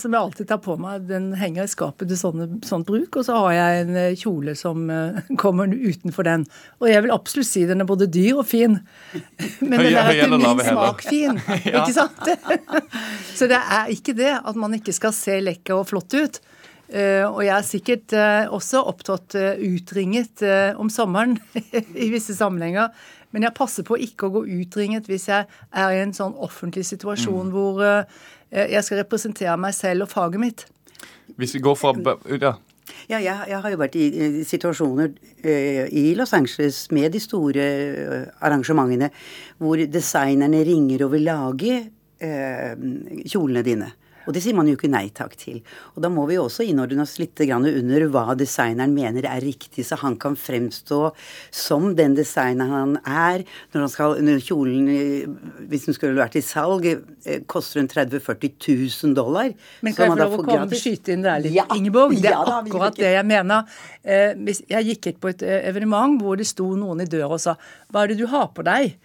S21: som jeg alltid tar på meg. Den henger i skapet til sånne, sånt bruk. Og så har jeg en eh, kjole som eh, kommer utenfor den. Og jeg vil absolutt si den er både dyr og fin. Men den er etter min smak fin. Ikke sant? så det er ikke det at man ikke skal se lekker og flott ut. Eh, og jeg er sikkert eh, også opptatt eh, utringet eh, om sommeren i visse sammenhenger. Men jeg passer på ikke å gå utringet hvis jeg er i en sånn offentlig situasjon
S2: Mm.
S21: hvor eh, jeg skal representere meg selv og faget mitt.
S2: Hvis vi går fra ja.
S22: Ja, jeg, jeg har jo vært i, i situasjoner eh, i Los Angeles med de store eh, arrangementene hvor designerne ringer og vil lage eh, kjolene dine. Og det sier man jo ikke nei takk til. Og da må vi jo også innordne oss litt under hva designeren mener er riktig, så han kan fremstå som den designeren han er. Når, han skal, når kjolen, hvis den skulle vært i salg, eh, koster den 30 000-40 000 dollar.
S21: Men kan jeg få lov å komme skyte inn der litt, Ingeborg? Det er
S22: Ja da,
S21: akkurat det jeg mener. Eh, jeg gikk på et eh, evenement hvor det sto noen i døra og sa 'Hva er det du har på deg?'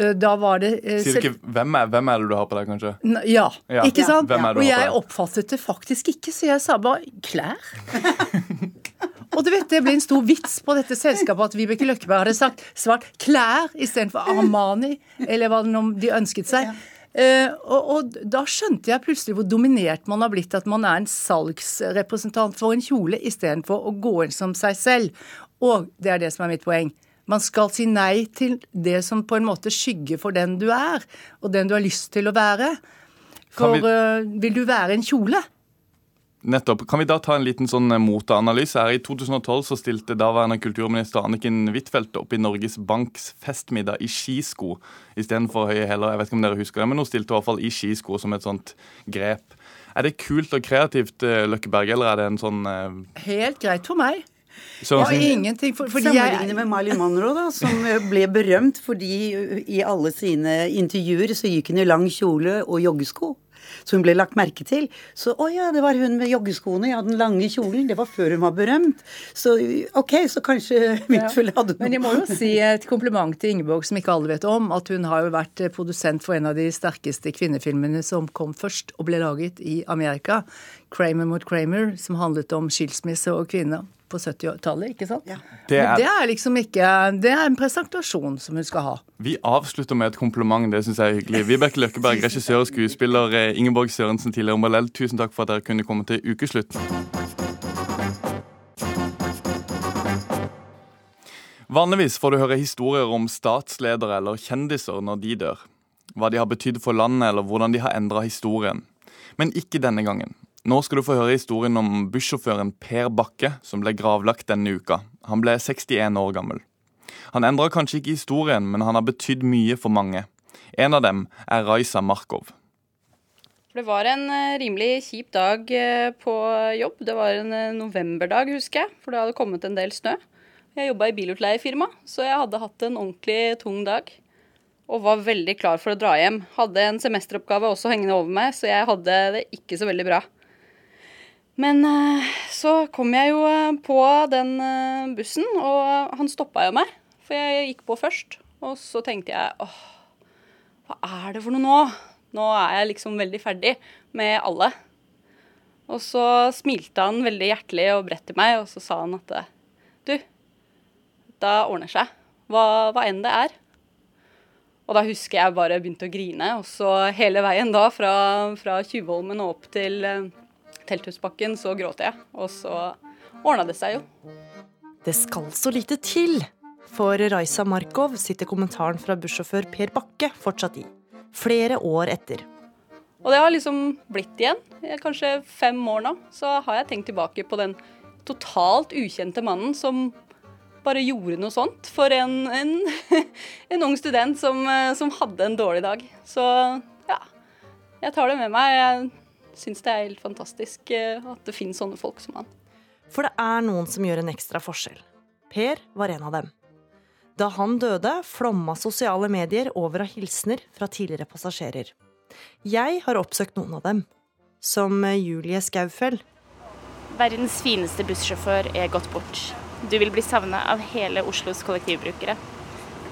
S21: Eh, Da var det eh,
S2: Sier du ikke hvem er, hvem er det du har på deg, kanskje?
S21: N- Ja,
S2: Ja.
S21: ikke sant?
S2: Du
S21: Og jeg oppfattet det faktisk ikke, så jeg sa bare klær. Og du vet, Det ble en stor vits på dette selskapet at Vibeke Løkkeberg hadde sagt svart klær istedenfor Armani, eller hva det nå de ønsket seg. Uh, og, og da skjønte jeg plutselig hvor dominert man har blitt, at man er en salgsrepresentant for en kjole istedenfor å gå inn som seg selv. Og det er det som er mitt poeng. Man skal si nei til det som på en måte skygger for den du er, og den du har lyst til å være. For
S2: vi-
S21: eh, vil du være en kjole?
S2: Nettopp. Kan vi da ta en liten sånn eh, moteanalyse her? I 2012 så stilte daværende kulturminister Anniken Huitfeldt opp i Norges Banks festmiddag i skisko istedenfor høye hæler. Jeg vet ikke om dere husker det, men hun stilte i hvert fall i skisko som et sånt grep. Er det kult og kreativt, eh, Løkkeberg, eller er det en sånn
S21: Helt greit for meg.
S2: Sørensen?
S21: Ja, ingenting, for, for
S22: Sammenligne med Marilyn Monroe, da, som ble berømt fordi i alle sine intervjuer så gikk hun i lang kjole og joggesko. Så hun ble lagt merke til. Så å ja, det var hun med joggeskoene, ja, den lange kjolen. Det var før hun var berømt. Så OK, så kanskje Huitfeldt hadde noe
S21: Men jeg må jo si et kompliment til Ingeborg, som ikke alle vet om, at hun har jo vært produsent for en av de sterkeste kvinnefilmene som kom først og ble laget i Amerika. 'Kramer mot Kramer', som handlet om skilsmisse og kvinner på 70-tallet, ikke sant?
S2: Det
S21: Det
S2: er-
S21: det er liksom ikke Det er en presentasjon som hun skal ha.
S2: Vi avslutter med et kompliment. Det syns jeg er hyggelig. Vibeke Løkkeberg, regissør og skuespiller. eh, Ingeborg Sørensen, tidligere Morell, tusen takk for at dere kunne komme til Ukeslutt. Vanligvis får du høre historier om statsledere eller kjendiser når de dør. Hva de har betydd for landet, eller hvordan de har endra historien. Men ikke denne gangen. Nå skal du få høre historien om bussjåføren Per Bakke, som ble gravlagt denne uka. Han ble 61 år gammel. Han endra kanskje ikke historien, men han har betydd mye for mange. En av dem er Raisa Markov.
S23: Det var en eh, rimelig kjip dag eh, på jobb. Det var en eh, novemberdag, husker jeg, for det hadde kommet en del snø. Jeg jobba i bilutleiefirma, så jeg hadde hatt en ordentlig tung dag. Og var veldig klar for å dra hjem. Hadde en semesteroppgave også hengende over meg, så jeg hadde det ikke så veldig bra. Men eh, så kom jeg jo eh, på den eh, bussen, og han stoppa jo meg. For jeg gikk på først. Og så tenkte jeg åh, hva er det for noe nå? Nå er jeg liksom veldig ferdig med alle. Og så smilte han veldig hjertelig og bredt til meg, og så sa han at du, det ordner seg. Hva, hva enn det er. Og da husker jeg bare begynte å grine. Og så hele veien da, fra, fra Tjuvholmen og opp til Telthusbakken, så gråt jeg. Og så ordna det seg jo.
S24: Det skal så lite til. For Raisa Markov sitter kommentaren fra bussjåfør Per Bakke fortsatt i. Flere år etter.
S23: Og det har liksom blitt igjen. Kanskje fem år nå. Så har jeg tenkt tilbake på den totalt ukjente mannen som bare gjorde noe sånt for en, en, en ung student som, eh, som hadde en dårlig dag. Så ja, jeg tar det med meg. Jeg syns det er helt fantastisk eh, at det finnes sånne folk som han.
S24: For det er noen som gjør en ekstra forskjell. Per var en av dem. Da han døde, flomma sosiale medier over av hilsener fra tidligere passasjerer. Jeg har oppsøkt noen av dem, som Julie Skaufell.
S25: Verdens fineste bussjåfør er gått bort. Du vil bli savna av hele Oslos kollektivbrukere.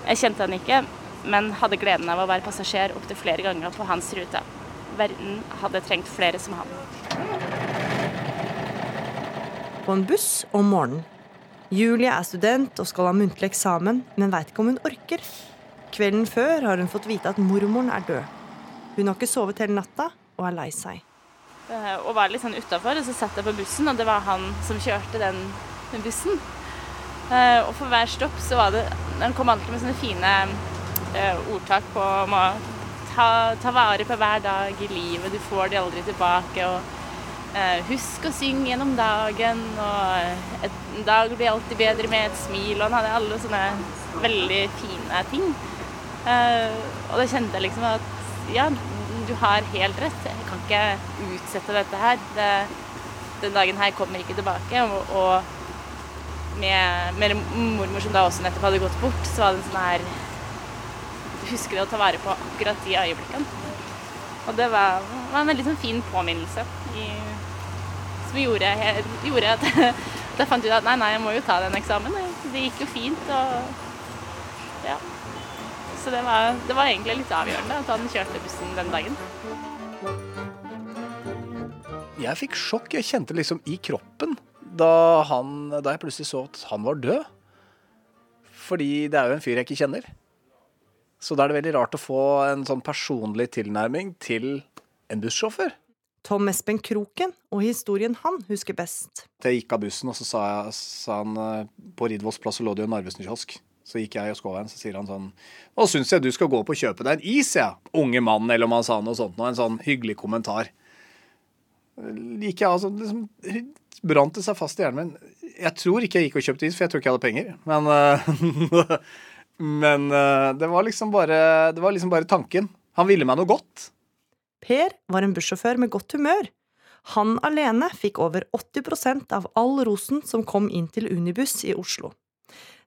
S25: Jeg kjente han ikke, men hadde gleden av å være passasjer opptil flere ganger på hans rute. Verden hadde trengt flere som han.
S24: På en buss om morgenen. Julie er student og skal ha muntlig eksamen, men veit ikke om hun orker. Kvelden før har hun fått vite at mormoren er død. Hun har ikke sovet hele natta og er lei seg.
S25: Eh, Og var litt sånn utafor, og så satt jeg på bussen, og det var han som kjørte den, bussen. Eh, Og for hver stopp så var det Han kom alltid med sånne fine eh, ordtak på ta, ta vare på hver dag i livet, du får de aldri tilbake. og Eh, husk å synge gjennom dagen, og et, en dag blir alltid bedre med et smil. Og han hadde alle sånne veldig fine ting. Eh, og da kjente jeg liksom at ja, du har helt rett. Jeg kan ikke utsette dette her. Det, den dagen her kommer ikke tilbake. Og, og med, med mormor som da også nettopp hadde gått bort, så var det en sånn her Husker det å ta vare på akkurat de øyeblikkene. Og det var, var en veldig sånn fin påminnelse i, som gjorde, gjorde at, jeg fant ut at nei, nei, jeg må jo ta den eksamen. Det gikk jo fint. og ja. Så det var, det var egentlig litt avgjørende at han kjørte bussen den dagen.
S26: Jeg fikk sjokk. Jeg kjente liksom i kroppen da, han, da jeg plutselig så at han var død. Fordi det er jo en fyr jeg ikke kjenner. Så da er det veldig rart å få en sånn personlig tilnærming til en bussjåfør.
S24: Tom Espen Kroken og historien han husker best.
S26: Jeg gikk av bussen, og så sa, jeg, sa han eh, På Ridvolls plass så lå det jo en Narvesen-kiosk. Så gikk jeg og Skåveien, en, så sier han sånn Nå syns jeg du skal gå opp og kjøpe deg en is, jeg. Ja. Unge mann, eller om han sa noe sånt. Noe, en sånn hyggelig kommentar. Gikk jeg altså liksom Brant det seg fast i hjernen min. Jeg tror ikke jeg gikk og kjøpte is, for jeg tror ikke jeg hadde penger. Men, eh, men eh, det var liksom bare Det var liksom bare tanken. Han ville meg noe godt.
S24: Per var en bussjåfør med godt humør. Han alene fikk over 80% av all rosen som kom inn til Unibuss i Oslo.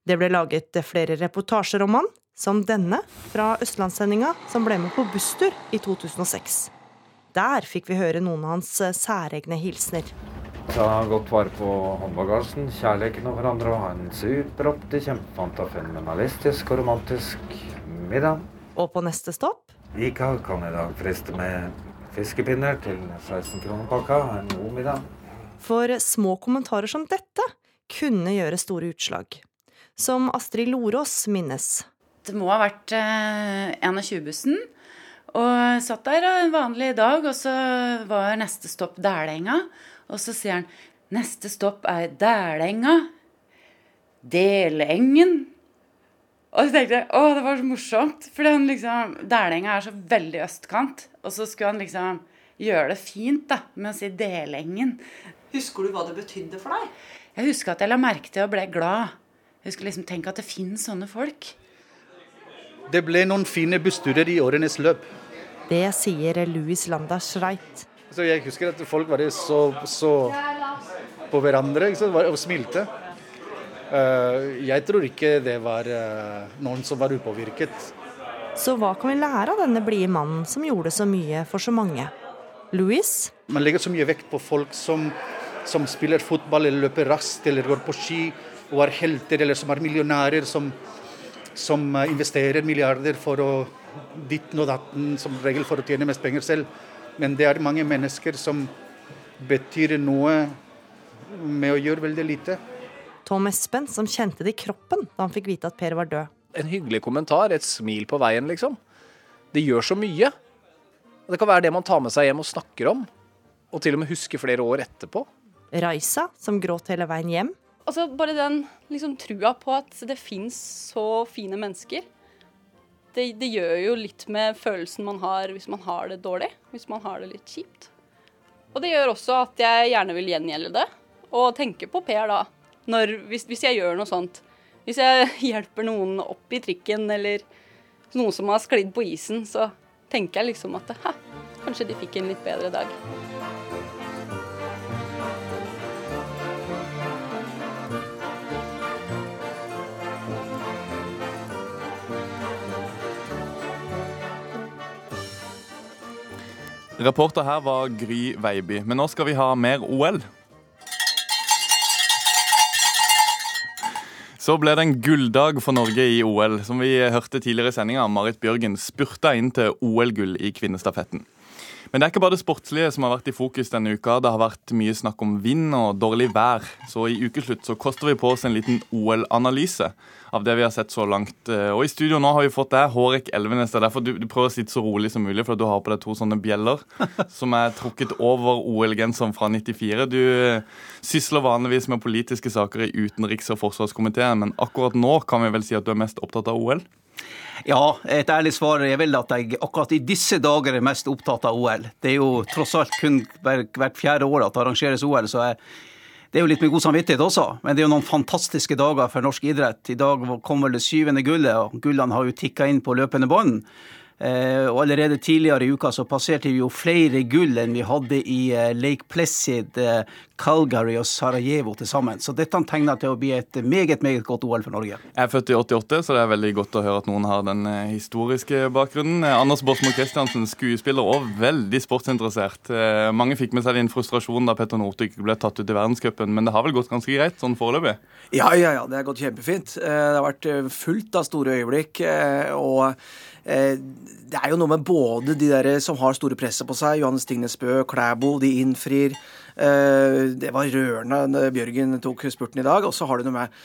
S24: Det ble laget flere reportasjer om han, som denne fra Østlandssendinga som ble med på busstur i 2006. Der fikk vi høre noen av hans særegne hilsener.
S27: Ta godt vare på håndbagasjen, kjærligheten og hverandre og ha en superopptil kjempefantafenomenalistisk og romantisk middag.
S24: Og på neste stopp
S27: Ica kan i dag friste med fiskepinner til 16 kroner pakka. En god middag.
S24: For små kommentarer som dette kunne gjøre store utslag. Som Astrid Lorås minnes.
S28: Det må ha vært eh, 21-bussen. Og satt der en vanlig dag, og så var neste stopp Dælenga. Og så sier han neste stopp er Dælenga. Delengen. Og så tenkte jeg å, det var så morsomt. For liksom, Dælenga er så veldig østkant. Og så skulle han liksom gjøre det fint da, med å si Delengen.
S24: Husker du hva det betydde for deg?
S28: Jeg husker at jeg la merke til og ble glad. Jeg husker liksom tenke at det finnes sånne folk.
S29: Det ble noen fine bussturer i årenes løp.
S24: Det sier Louis Landa Schreit.
S29: Så jeg husker at folk var så, så på hverandre og smilte. Uh, jeg tror ikke det var uh, noen som var upåvirket.
S24: Så hva kan vi lære av denne blide mannen som gjorde så mye for så mange? Louis?
S29: Man legger så mye vekt på folk som, som spiller fotball eller løper raskt eller går på ski og er helter eller som er millionærer som, som investerer milliarder for å ditten og datten, som regel for å tjene mest penger selv. Men det er mange mennesker som betyr noe med å gjøre veldig lite.
S24: Tom Espen, som kjente det i kroppen da han fikk vite at Per var død.
S26: En hyggelig kommentar, et smil på veien, liksom. Det gjør så mye. Det kan være det man tar med seg hjem og snakker om, og til og med husker flere år etterpå.
S24: Raisa, som gråt hele veien hjem.
S23: Altså Bare den liksom, trua på at det fins så fine mennesker. Det, det, gjør jo litt med følelsen man har hvis man har det dårlig. Hvis man har det litt kjipt. Og det gjør også at jeg gjerne vil gjengjelde det, og tenke på Per da. Når, hvis, hvis, jeg gjør noe sånt. Hvis jeg hjelper noen opp i trikken, eller noen som har sklidd på isen, så tenker jeg liksom at hæ, kanskje de fikk en litt bedre dag.
S2: Reporter her var Gry Veiby. Men nå skal vi ha mer OL. Så ble det en gulldag for Norge i OL. Som vi hørte tidligere i sendinga, Marit Bjørgen spurta inn til OL-gull i kvinnestafetten. Men det er ikke bare det sportslige som har vært i fokus denne uka. Det har vært mye snakk om vind og dårlig vær. Så i ukeslutt så koster vi på oss en liten OL-analyse av det vi har sett så langt. Og i studio nå har vi fått deg, Hårek Elvenes. Det er derfor du, du, prøver å sitte så rolig som mulig, for du har på deg to sånne bjeller som er trukket over OL-genseren fra 94. Du sysler vanligvis med politiske saker i utenriks- og forsvarskomiteen, men akkurat nå kan vi vel si at du er mest opptatt av OL?
S30: Ja, et ærlig svar er vel at jeg akkurat i disse dager er mest opptatt av OL. Det er jo tross alt kun hvert fjerde år at det arrangeres OL, så jeg, det er jo litt med god samvittighet også. Men det er jo noen fantastiske dager for norsk idrett. I dag kom vel det syvende gullet, og gullene har jo tikka inn på løpende bånd. Eh, og allerede tidligere i uka så passerte vi jo flere gull enn vi hadde i eh, Lake Placid, eh, Calgary og Sarajevo til sammen. Så dette tegner til å bli et meget meget godt OL for Norge.
S2: Jeg er født i 88, så det er veldig godt å høre at noen har den historiske bakgrunnen. Anders Borsmo Christiansen, skuespiller og veldig sportsinteressert. Mange fikk med seg din frustrasjon da Petter Northug ble tatt ut i verdenscupen, men det har vel gått ganske greit sånn foreløpig?
S31: Ja, ja, ja. Det har gått kjempefint. Det har vært fullt av store øyeblikk. og det er jo noe med både de der som har store presset på seg, Johannes Tingnes Bø, Klæbo, de innfrir. Det var rørende da Bjørgen tok spurten i dag. Og så har du noe med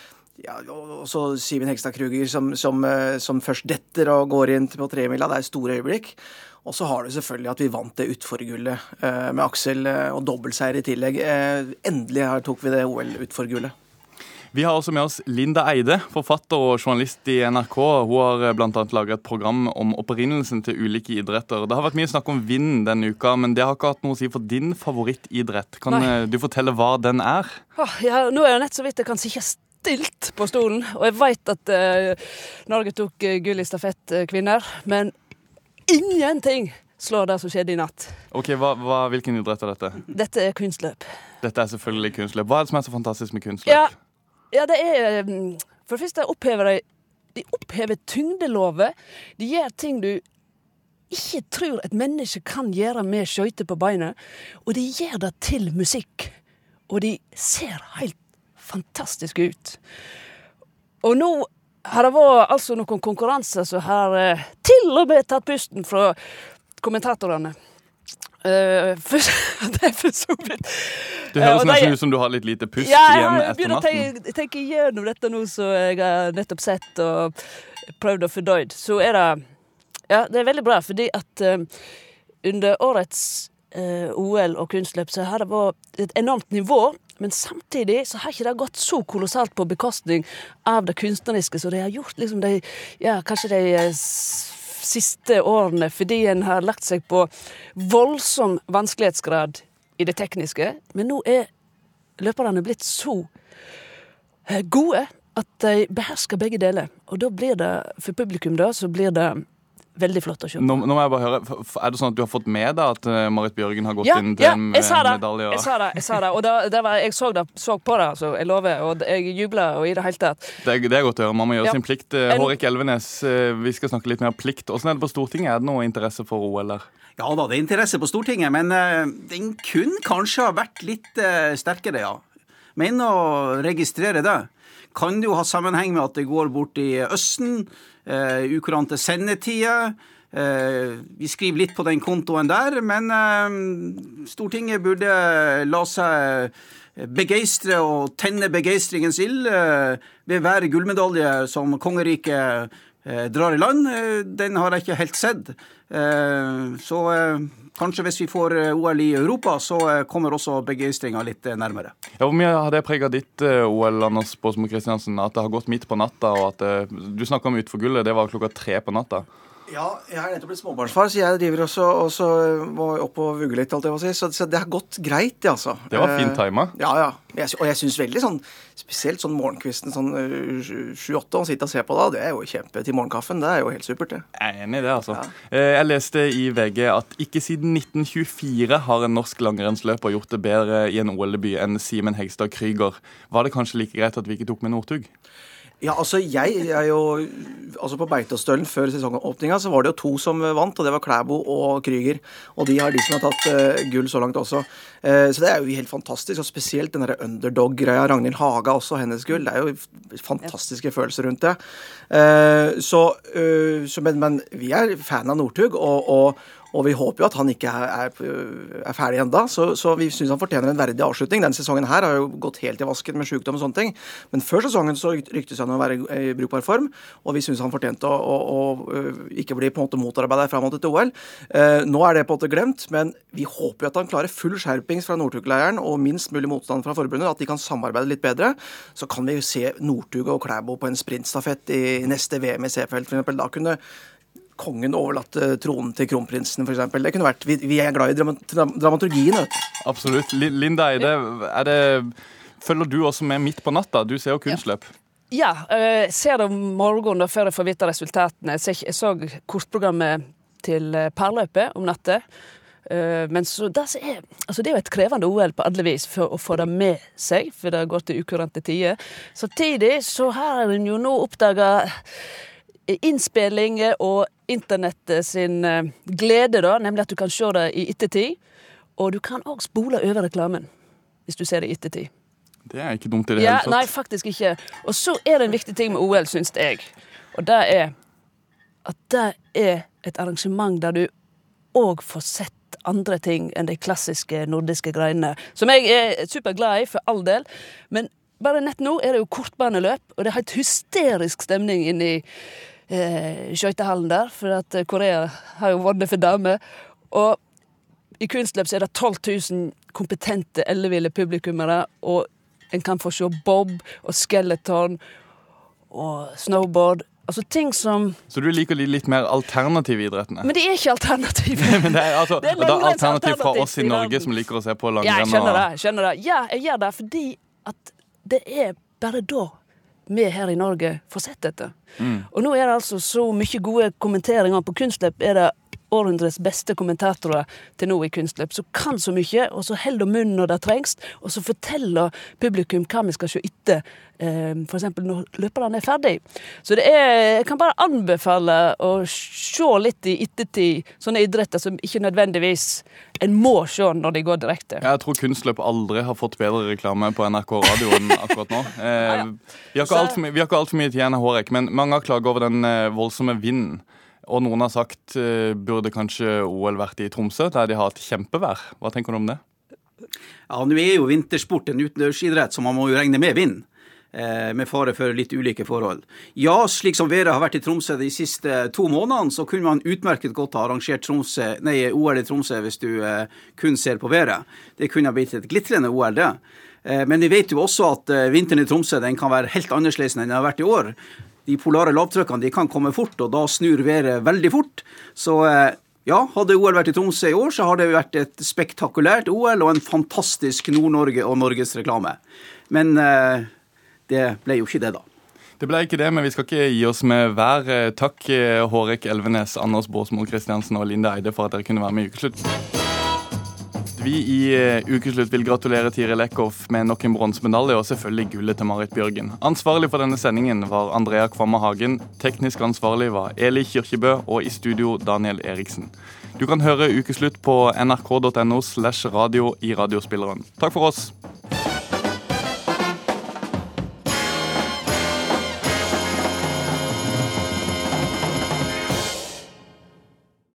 S31: ja, også Simen Hegstad Kruger som, som, som, først detter og går inn på tremila. Det er store øyeblikk. Og så har du selvfølgelig at vi vant det utforgullet med Aksel og dobbeltseier i tillegg. Endelig tok vi det OL-utforgullet.
S2: Vi har også med oss Linda Eide, forfatter og journalist i NRK. Hun har bl.a. laget et program om opprinnelsen til ulike idretter. Det har vært mye snakk om vind denne uka, men det har ikke hatt noe å si for din favorittidrett. Kan Nei. du fortelle hva den er?
S32: Ja, nå er det nett så vidt jeg kan sitte stilt på stolen, og jeg veit at uh, Norge tok uh, gull i stafett uh, kvinner, men ingenting slår det som skjedde i natt.
S2: Ok, hva, hva, Hvilken idrett er dette?
S32: Dette er kunstløp.
S2: Dette er selvfølgelig kunstløp. Hva er det som er så fantastisk med kunstløp?
S32: Ja, ja, det er mm, For det første opphever de De opphever tyngdelover. De gjør ting du ikke tror et menneske kan gjøre med skøyter på beinet. Og de gjør det til musikk. Og de ser helt fantastiske ut. Og nå har det vært altså noen konkurranser som har eh, til og med tatt pusten fra kommentatorene. Uh, for, det er for så vidt
S2: Det høres uh, nesten ut som du har litt lite pust
S32: ja,
S2: igjen etter natten.
S32: Jeg begynner å tenke gjennom dette nå som jeg har nettopp sett og prøvd å fordøyd, så er det Ja, det er veldig bra, fordi at uh, under årets OL og kunstløp så har det vært et enormt nivå. Men samtidig så har ikke det gått så kolossalt på bekostning av det kunstneriske som de har gjort liksom de, ja, kanskje de siste årene fordi en har lagt seg på voldsom vanskelighetsgrad i det tekniske. Men nå er løperne blitt så eh, gode at de behersker begge deler. Og da blir det, for publikum da, så blir det veldig flott å se
S2: Nå, nå, må jeg bare høre, Er det sånn at du har fått med deg at uh, Marit Bjørgen har gått ja, inn til ja, en medalje?
S32: Ja, Jeg sa det. jeg sa det, og da, det var, jeg så, det, så, på det, altså, jeg lover. Og jeg jubla og i det hele tatt.
S2: Det det er godt å høre. Man må gjøre ja. sin plikt. Uh, Hårek Elvenes, uh, vi skal snakke litt mer plikt. Åssen er det på Stortinget? Er det noe interesse for OL der?
S30: Ja da, det er interesse på Stortinget, men den kunne kanskje ha vært litt sterkere, ja. Men å registrere det kan jo ha sammenheng med at det går bort i Østen, ukurante sendetider. Eh, vi skriver litt på den kontoen der, men eh, Stortinget burde la seg begeistre og tenne begeistringens ild eh, ved hver gullmedalje som kongeriket drar i land. Den har jeg ikke helt sett. Så kanskje hvis vi får OL i Europa, så kommer også begeistringa litt nærmere.
S2: Ja, hvor mye har det prega ditt OL, Anders Båsmo Christiansen? At det har gått midt på natta, og at du snakka om Utfor gullet, det var klokka tre på natta?
S31: Ja, jeg har nettopp blitt småbarnsfar, så jeg driver også, også må opp og vugge litt. alt jeg må si. Så, så, det har gått greit, det, altså.
S2: Det var fint tima.
S31: Uh, ja, ja. Jeg, og jeg syns veldig sånn, spesielt sånn morgenkvisten sånn eh, sju-åtte, å sitte og se på da, det er jo kjempe til morgenkaffen. Det er jo helt supert, det.
S2: Jeg er enig i det, altså. Ja. Eh, jeg leste i VG at ikke siden 1924 har en norsk langrennsløper gjort det bedre i en OL-debut enn Simen Hegstad Krüger. Var det kanskje like greit at vi ikke tok med Northug?
S31: Ja, altså jeg er jo altså På Beitostølen før sesongåpninga så var det jo to som vant, og det var Klæbo og Krüger. Og de har de som har tatt uh, gull så langt også. Uh, så det er jo helt fantastisk. Og spesielt den derre underdog-greia. Ragnhild Haga også, hennes gull. Det er jo fantastiske følelser rundt det. Uh, så, så men, men, vi er fan av Northug, og, og, og vi håper jo at han ikke er, er ferdig ennå, så, så, vi syns han fortjener en verdig avslutning. Denne sesongen her har jo gått helt i vasken med sykdom og sånne ting. Men før sesongen så ryktes han å være i brukbar form, og vi syns han fortjente å, å, å, ikke bli på en måte motarbeidet fram mot et OL. Eh, nå er det på en måte glemt, men vi håper jo at han klarer full skjerpings fra Northug-leiren og minst mulig motstand fra forbundet, at de kan samarbeide litt bedre. Så kan vi jo se Northug og Klæbo på en sprintstafett i neste VM i Seefeld f.eks. Da kunne kongen overlatte tronen til kronprinsen, f.eks. Det kunne vært vi, vi, er glad i dramaturgien. Vet. du.
S2: Absolutt. Linda Eide, er det, følger du også med midt på natta? Du ser jo kunstløp.
S32: Ja, jeg ser det om morgenen før jeg får vite resultatene. Jeg så kortprogrammet til parløpet om natta. Men så, det, er, altså det er jo et krevende OL på alle vis for å få det med seg, for det går til ukurante tider. Samtidig så har en jo nå oppdaga innspilling og internett sin eh, glede, da, nemlig at du kan se det i ettertid. Og du kan òg spole over reklamen hvis du ser det i ettertid.
S2: Det er ikke dumt i det
S32: ja,
S2: hele tatt.
S32: Nei, faktisk ikke. Og så er det en viktig ting med OL, syns jeg. Og det er at det er et arrangement der du òg får sett andre ting enn de klassiske nordiske greiene. Som jeg er superglad i, for all del. Men bare nett nå er det jo kortbaneløp, og det er helt hysterisk stemning inni eh, skøytehallen der, for at eh, Korea har jo vunnet for damer. Og i kunstløp så er det 12 000 kompetente, elleville publikummere, og en kan få se bob og skeleton og snowboard. Altså ting som
S2: Så du liker de litt mer alternative idrettene?
S32: Men de er ikke alternative.
S2: Men det er, altså,
S32: Det er
S2: det er alternativ fra oss i Norge som liker å se på
S32: Ja, jeg
S2: langrenn.
S32: skjønner det. jeg skjønner det. Ja, jeg gjør det fordi at det er bare da vi her i Norge får sett dette.
S2: Mm.
S32: Og nå er det altså så mye gode kommenteringer på kunstløp. Er det århundrets beste kommentatorer til nå i kunstløp, som kan så mye, og så holder munnen når det trengs, og så forteller publikum hva vi skal se etter, eh, f.eks. når løperne er ferdig. Så det er, jeg kan bare anbefale å se litt i ettertid, sånne idretter som ikke nødvendigvis en må se når de går direkte.
S2: Jeg tror kunstløp aldri har fått bedre reklame på NRK radio enn akkurat nå. Eh, vi har ikke altfor mye, vi har ikke alt mye til igjen Hårek, men mange har klaget over den eh, voldsomme vinden. Og noen har sagt eh, burde kanskje OL vært i Tromsø, der de har hatt kjempevær. Hva tenker du om det?
S30: Ja, Nå er jo vintersport en utendørsidrett, så man må jo regne med vind. eh, Med fare for litt ulike forhold. Ja, slik som været har vært i Tromsø de siste to månedene, så kunne man utmerket godt ha arrangert Tromsø, nei, OL i Tromsø hvis du eh, kun ser på været. Det kunne ha blitt et glitrende OL, det. Men vi vet jo også at vinteren i Tromsø den kan være helt annerledes enn den har vært i år. De polare lavtrykkene de kan komme fort, og da snur været veldig fort. Så eh, ja, hadde OL vært i Tromsø i år, så har det vært et spektakulært OL og en fantastisk Nord-Norge og Norgesreklame. Men eh, det ble jo ikke det, da.
S2: Det ble ikke det, men vi skal ikke gi oss med. Eh, Takk eh, Hårek Elvenes, Anders Båsmo Kristiansen og Linda Eide for at dere kunne være med i Ukeslutt. Vi i eh, Ukeslutt vil gratulere Tiril Eckhoff med nok en bronsemedalje, og selvfølgelig gullet til Marit Bjørgen. Ansvarlig for denne sendingen var Andrea Kvamme Hagen. Teknisk ansvarlig var Eli Kirkebø, og i studio Daniel Eriksen. Du kan høre Ukeslutt på nrk.no slash radio i radiospilleren. Takk for oss.